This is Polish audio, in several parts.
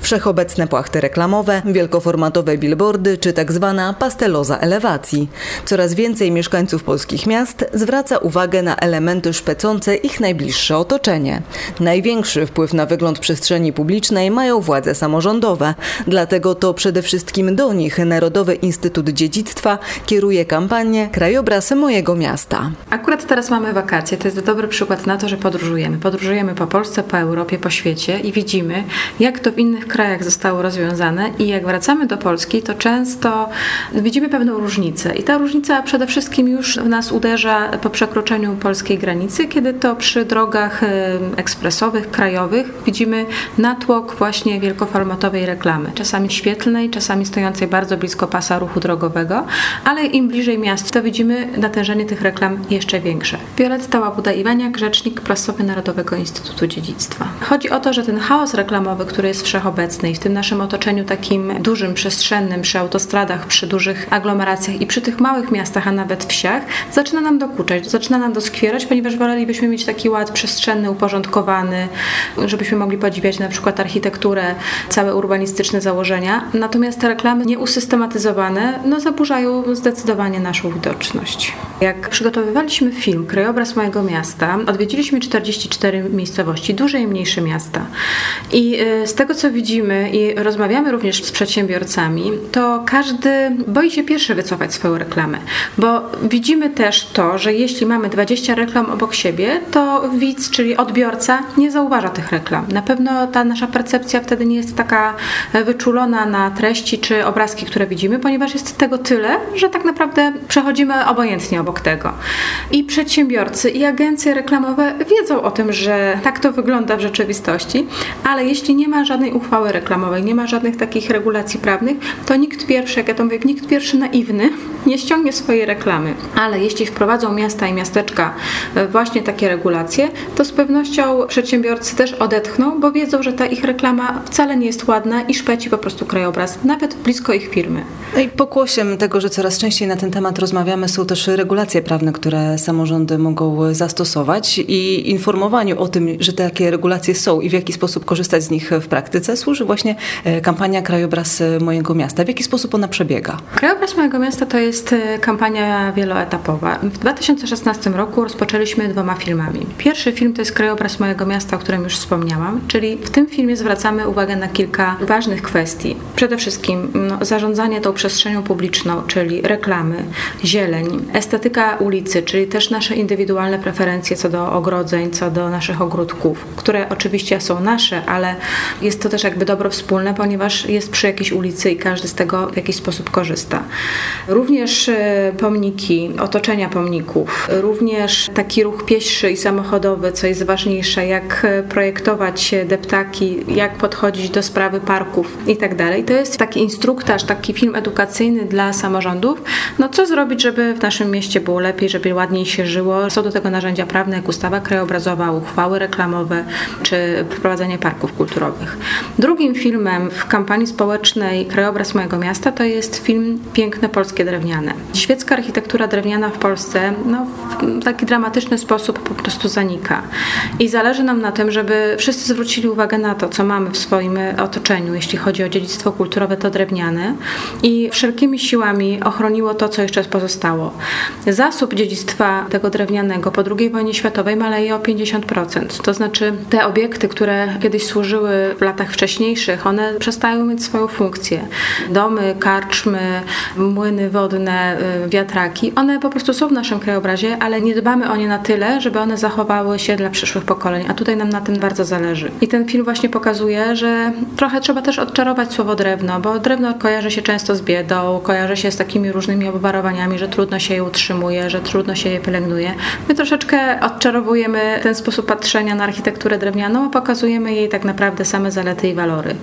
Wszechobecne płachty reklamowe, wielkoformatowe billboardy czy tak zwana pasteloza elewacji. Coraz więcej mieszkańców polskich miast zwraca uwagę na elementy szpecące ich najbliższe otoczenie. Największy wpływ na wygląd przestrzeni publicznej mają władze samorządowe. Dlatego to przede wszystkim do nich Narodowy Instytut Dziedzictwa kieruje kampanię Krajobraz mojego miasta. Akurat teraz mamy wakacje. To jest dobry przykład na to, że podróżujemy. Podróżujemy po Polsce, po Europie, po świecie i widzimy, jak to w innych krajach zostało rozwiązane i jak wracamy do Polski, to często widzimy pewną różnicę. I ta różnica przede wszystkim już w nas uderza po przekroczeniu polskiej granicy, kiedy to przy drogach ekspresowych, krajowych widzimy natłok właśnie wielkoformatowej reklamy. Czasami świetlnej, czasami stojącej bardzo blisko pasa ruchu drogowego, ale im bliżej miast, to widzimy natężenie tych reklam jeszcze większe. Violetta Łabuda-Iwaniak, rzecznik prasowy Narodowego Instytutu Dziedzictwa. Chodzi o to, że ten chaos reklamowy, który jest wszechobecny, w tym naszym otoczeniu takim dużym, przestrzennym, przy autostradach, przy dużych aglomeracjach i przy tych małych miastach, a nawet wsiach, zaczyna nam dokuczać, zaczyna nam doskwierać, ponieważ wolelibyśmy mieć taki ład przestrzenny, uporządkowany, żebyśmy mogli podziwiać na przykład architekturę, całe urbanistyczne założenia. Natomiast te reklamy nieusystematyzowane no, zaburzają zdecydowanie naszą widoczność. Jak przygotowywaliśmy film Krajobraz mojego miasta, odwiedziliśmy 44 miejscowości, duże i mniejsze miasta. I y, z tego co widzimy, widzimy i rozmawiamy również z przedsiębiorcami, to każdy boi się pierwszy wycofać swoją reklamę, bo widzimy też to, że jeśli mamy 20 reklam obok siebie, to widz, czyli odbiorca, nie zauważa tych reklam. Na pewno ta nasza percepcja wtedy nie jest taka wyczulona na treści czy obrazki, które widzimy, ponieważ jest tego tyle, że tak naprawdę przechodzimy obojętnie obok tego. I przedsiębiorcy, i agencje reklamowe wiedzą o tym, że tak to wygląda w rzeczywistości, ale jeśli nie ma żadnej uchwały, reklamowej, nie ma żadnych takich regulacji prawnych, to nikt pierwszy, jak ja to mówię, nikt pierwszy naiwny nie ściągnie swojej reklamy. Ale jeśli wprowadzą miasta i miasteczka e, właśnie takie regulacje, to z pewnością przedsiębiorcy też odetchną, bo wiedzą, że ta ich reklama wcale nie jest ładna i szpeci po prostu krajobraz, nawet blisko ich firmy. No I pokłosiem tego, że coraz częściej na ten temat rozmawiamy, są też regulacje prawne, które samorządy mogą zastosować i informowaniu o tym, że takie regulacje są i w jaki sposób korzystać z nich w praktyce, służy właśnie e, kampania Krajobraz mojego miasta. W jaki sposób ona przebiega? Krajobraz mojego miasta to jest e, kampania wieloetapowa. W 2016 roku rozpoczęliśmy dwoma filmami. Pierwszy film to jest Krajobraz mojego miasta, o którym już wspomniałam, czyli w tym filmie zwracamy uwagę na kilka ważnych kwestii. Przede wszystkim no, zarządzanie tą przestrzenią publiczną, czyli reklamy, zieleń, estetyka ulicy, czyli też nasze indywidualne preferencje co do ogrodzeń, co do naszych ogródków, które oczywiście są nasze, ale jest to też jakby dobro wspólne, ponieważ jest przy jakiejś ulicy i każdy z tego w jakiś sposób korzysta. Również e, pomniki, otoczenia pomników, również taki ruch pieszy i samochodowy, co jest ważniejsze, jak projektować deptaki, jak podchodzić do sprawy parków i tak. To jest taki instruktaż, taki film edukacyjny dla samorządów. No co zrobić, żeby w naszym mieście było lepiej, żeby ładniej się żyło? Są do tego narzędzia prawne, jak ustawa krajobrazowa, uchwały reklamowe czy wprowadzenie parków kulturowych. Drugim filmem w kampanii społecznej Krajobraz mojego miasta to jest film Piękne Polskie Drewniane. Świecka architektura drewniana w Polsce no, w taki dramatyczny sposób po prostu zanika. I zależy nam na tym, żeby wszyscy zwrócili uwagę na to, co mamy w swoim otoczeniu, jeśli chodzi o dziedzictwo kulturowe, to drewniane i wszelkimi siłami ochroniło to, co jeszcze pozostało. Zasób dziedzictwa tego drewnianego po II wojnie światowej maleje o 50%. To znaczy te obiekty, które kiedyś służyły w latach wcześniejszych, one przestają mieć swoją funkcję. Domy, karczmy, młyny wodne, y, wiatraki, one po prostu są w naszym krajobrazie, ale nie dbamy o nie na tyle, żeby one zachowały się dla przyszłych pokoleń, a tutaj nam na tym bardzo zależy. I ten film właśnie pokazuje, że trochę trzeba też odczarować słowo drewno, bo drewno kojarzy się często z biedą, kojarzy się z takimi różnymi obwarowaniami, że trudno się je utrzymuje, że trudno się je pielęgnuje. My troszeczkę odczarowujemy ten sposób patrzenia na architekturę drewnianą, a pokazujemy jej tak naprawdę same zalety i walory walory.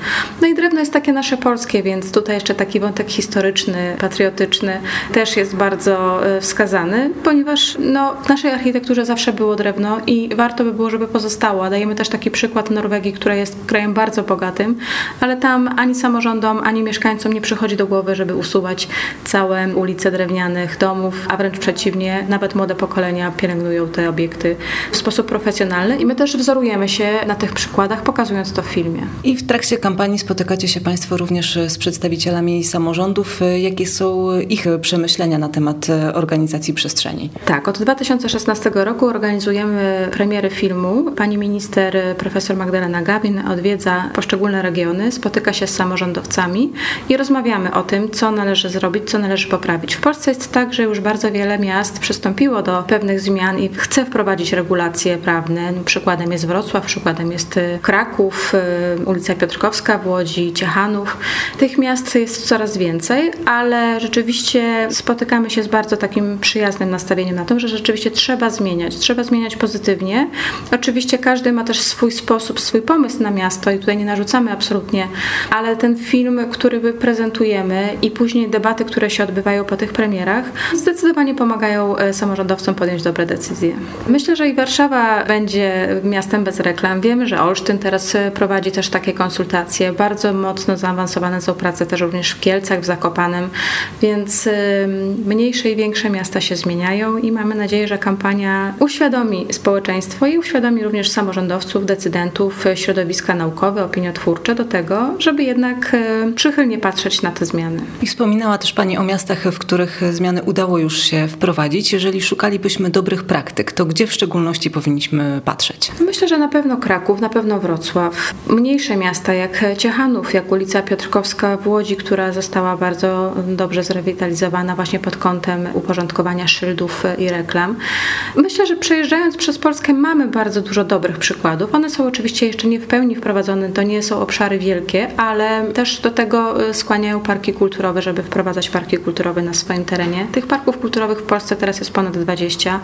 No i drewno jest takie nasze polskie, więc tutaj jeszcze taki wątek historyczny, patriotyczny też jest bardzo e, wskazany, ponieważ no, w naszej architekturze zawsze było drewno i warto by było, żeby pozostało. Dajemy też taki przykład Norwegii, która jest krajem bardzo bogatym, ale tam ani samorządom, ani mieszkańcom nie przychodzi do głowy, żeby usuwać całe ulice drewnianych domów, a wręcz przeciwnie, nawet młode pokolenia pielęgnują te obiekty w sposób profesjonalny i my też wzorujemy się na tych przykładach, pokazując to w filmie. I w trakcie kampanii spotykacie się Państwo również z przedstawicielami samorządów. Jakie są ich przemyślenia na temat organizacji przestrzeni? Tak, od 2016 roku organizujemy premiery filmu. Pani minister profesor Magdalena Gawin odwiedza poszczególne regiony, spotyka się z samorządowcami i rozmawiamy o tym, co należy zrobić, co należy poprawić. W Polsce jest tak, że już bardzo wiele miast przystąpiło do pewnych zmian i chce wprowadzić regulacje prawne. Przykładem jest Wrocław, przykładem jest Kraków, ulica Piotrkowska Łodzi, Ciechanów. Tych miast jest coraz więcej, ale rzeczywiście spotykamy się z bardzo takim przyjaznym nastawieniem na to, że rzeczywiście trzeba zmieniać, trzeba zmieniać pozytywnie. Oczywiście każdy ma też swój sposób, swój pomysł na miasto i tutaj nie narzucamy absolutnie, ale ten film, który prezentujemy i później debaty, które się odbywają po tych premierach, zdecydowanie pomagają e, samorządowcom podjąć dobre decyzje. Myślę, że i Warszawa będzie miastem bez reklam. Wiemy, że Olsztyn teraz e, prowadzi też takie konsultacje. Bardzo mocno zaawansowane są prace też również w Kielcach, w Zakopanem, więc mniejsze i większe miasta się zmieniają i mamy nadzieję, że kampania uświadomi społeczeństwo i uświadomi również samorządowców, decydentów, środowiska naukowe, opiniotwórcze do tego, żeby jednak e, przychylnie patrzeć na te zmiany. I wspominała też Pani o miastach, w których zmiany udało już się wprowadzić. Jeżeli szukalibyśmy dobrych praktyk, to gdzie w szczególności powinniśmy patrzeć? Myślę, że na pewno Kraków, na pewno Wrocław. Mniejsze miasta jak Ciechanów, jak ulica Piotrkowska w Łodzi, która została bardzo dobrze zrewitalizowana właśnie pod kątem uporządkowania szyldów i reklam. Myślę, że przejeżdżając przez Polskę mamy bardzo dużo dobrych przykładów. One są oczywiście jeszcze nie w pełni wprowadzone, to nie są obszary wielkie, ale też do tego e, skłaniają parki kulturowe, żeby wprowadzać parki kulturowe na swoim terenie. Tych parków kulturowych w Polsce teraz jest ponad 20,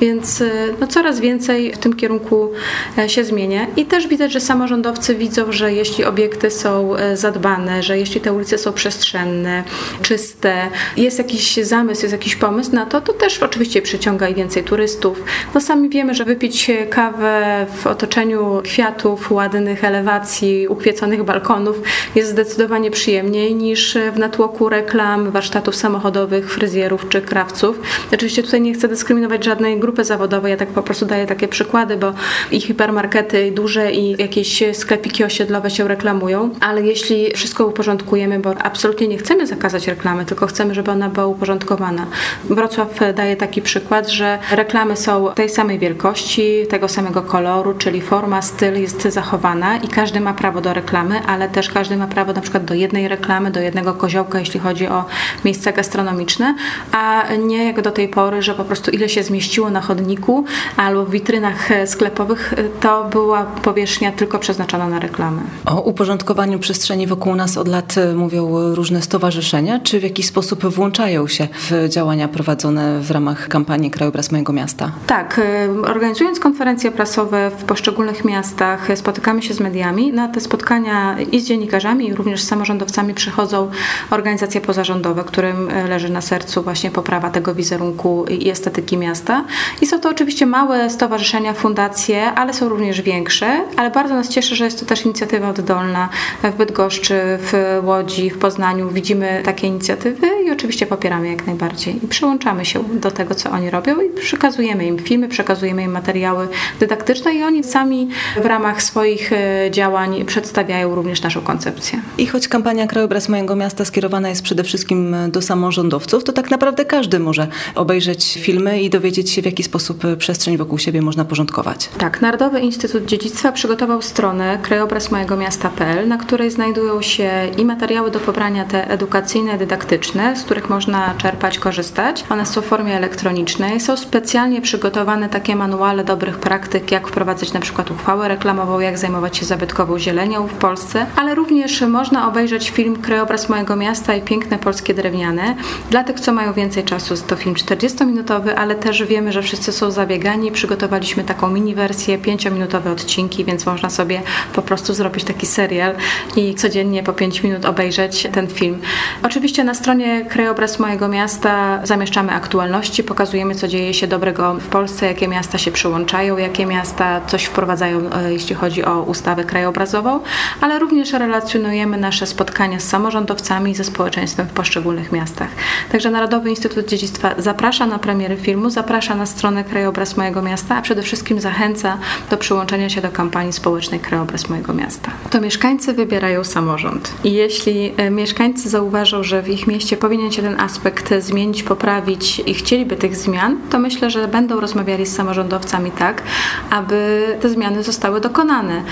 więc e, no, coraz więcej w tym kierunku e, się zmienia. I też widać, że samorządowcy widzą, że jeśli obiekty są zadbane, że jeśli te ulice są przestrzenne, czyste, jest jakiś zamysł, jest jakiś pomysł na to, to też oczywiście przyciąga i więcej turystów. No sami wiemy, że wypić kawę w otoczeniu kwiatów, ładnych elewacji, ukwieconych balkonów jest zdecydowanie przyjemniej niż w natłoku reklam, warsztatów samochodowych, fryzjerów czy krawców. Oczywiście tutaj nie chcę dyskryminować żadnej grupy zawodowej, ja tak po prostu daję takie przykłady, bo i hipermarkety duże i jakieś sklepiki osiedlowe się reklamują, ale jeśli wszystko uporządkujemy, bo absolutnie nie chcemy zakazać reklamy, tylko chcemy, żeby ona była uporządkowana. Wrocław daje taki przykład, że reklamy są tej samej wielkości, tego samego koloru, czyli forma, styl jest zachowana i każdy ma prawo do reklamy, ale też każdy ma prawo na przykład do jednej reklamy, do jednego koziołka, jeśli chodzi o miejsca gastronomiczne, a nie jak do tej pory, że po prostu ile się zmieściło na chodniku albo w witrynach sklepowych, to była powierzchnia tylko przeznaczona na reklamę. O uporządkowaniu przestrzeni wokół nas od lat mówią różne stowarzyszenia. Czy w jakiś sposób włączają się w działania prowadzone w ramach kampanii Krajobraz Mojego Miasta? Tak. Y, organizując konferencje prasowe w poszczególnych miastach, spotykamy się z mediami. Na te spotkania i z dziennikarzami, i również z samorządowcami przychodzą organizacje pozarządowe, którym leży na sercu właśnie poprawa tego wizerunku i estetyki miasta. I są to oczywiście małe stowarzyszenia, fundacje, ale są również większe, ale bardzo nas cieszy, że jest to też inicjatywa oddolna w Bydgoszczy, w Łodzi, w Poznaniu. Widzimy takie inicjatywy i oczywiście popieramy jak najbardziej. I przyłączamy się do tego, co oni robią i przekazujemy im filmy, przekazujemy im materiały dydaktyczne i oni sami w ramach swoich e, działań przedstawiają również naszą koncepcję. I choć kampania Krajobraz Mojego Miasta skierowana jest przede wszystkim do samorządowców, to tak naprawdę każdy może obejrzeć filmy i dowiedzieć się, w jaki sposób przestrzeń wokół siebie można porządkować. Tak, Narodowy Instytut Dziedzictwa przygotował stronę krajobrazmojego miasta.pl, na której znajdują się i materiały do pobrania te edukacyjne, dydaktyczne, z których można czerpać, korzystać. One są w formie elektronicznej. Są specjalnie przygotowane takie manuale dobrych praktyk, jak wprowadzać na przykład uchwałę reklamową, jak zajmować się zabytkową zielenią w Polsce, ale również można obejrzeć film Krajobraz mojego miasta i piękne polskie drewniane. Dla tych, co mają więcej czasu, to film 40-minutowy, ale też wiemy, że wszyscy są zabiegani. Przygotowaliśmy taką mini wersję, 5-minutowe odcinki, więc można sobie po prostu zrobić taki serial i codziennie po 5 minut obejrzeć ten film. Oczywiście na stronie Krajobraz mojego miasta zamieszczamy aktualności, pokazujemy, co dzieje się dobrego w Polsce, jakie miasta się przyłączają, jakie miasta coś wprowadzają, e, jeśli chodzi o ustawę krajobrazową, ale również relacjonujemy nasze spotkania z samorządowcami i ze społeczeństwem w poszczególnych miastach. Także Narodowy Instytut Dziedzictwa zaprasza na premiery filmu, zaprasza na stronę Krajobraz mojego miasta, a przede wszystkim zachęca do przyłączenia się do kampanii społecznej Krajobraz mojego miasta. To mieszkańcy wybierają samorząd i jeśli e, mieszkańcy zauważą, że w ich mieście powinien się ten aspekt zmienić, poprawić i chcieliby tych zmian, to myślę, że będą rozmawiali z samorządowcami tak, aby te zmiany zostały dokonane.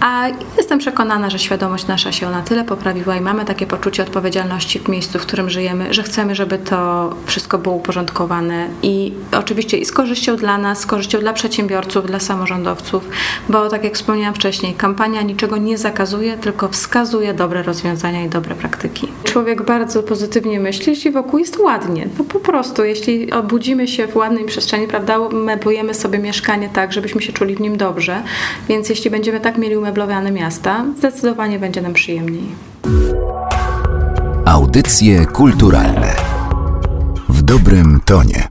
A jestem przekonana, że świadomość nasza się na tyle poprawiła i mamy takie poczucie odpowiedzialności w miejscu, w którym żyjemy, że chcemy, żeby to wszystko było uporządkowane i oczywiście i z korzyścią dla nas, z korzyścią dla przedsiębiorców, dla samorządowców, bo tak jak wspomniałam wcześniej, kampania niczego nie zakazuje, tylko wskazuje dobre rozwiązania i dobre praktyki. Człowiek bardzo pozytywnie myśli, jeśli wokół jest ładnie. No po prostu, jeśli obudzimy się w ładnej przestrzeni, prawda, meblujemy sobie mieszkanie tak, żebyśmy się czuli w nim dobrze, więc jeśli będziemy tak mieli umeblowane miasta, zdecydowanie będzie nam przyjemniej. Audycje kulturalne w dobrym tonie.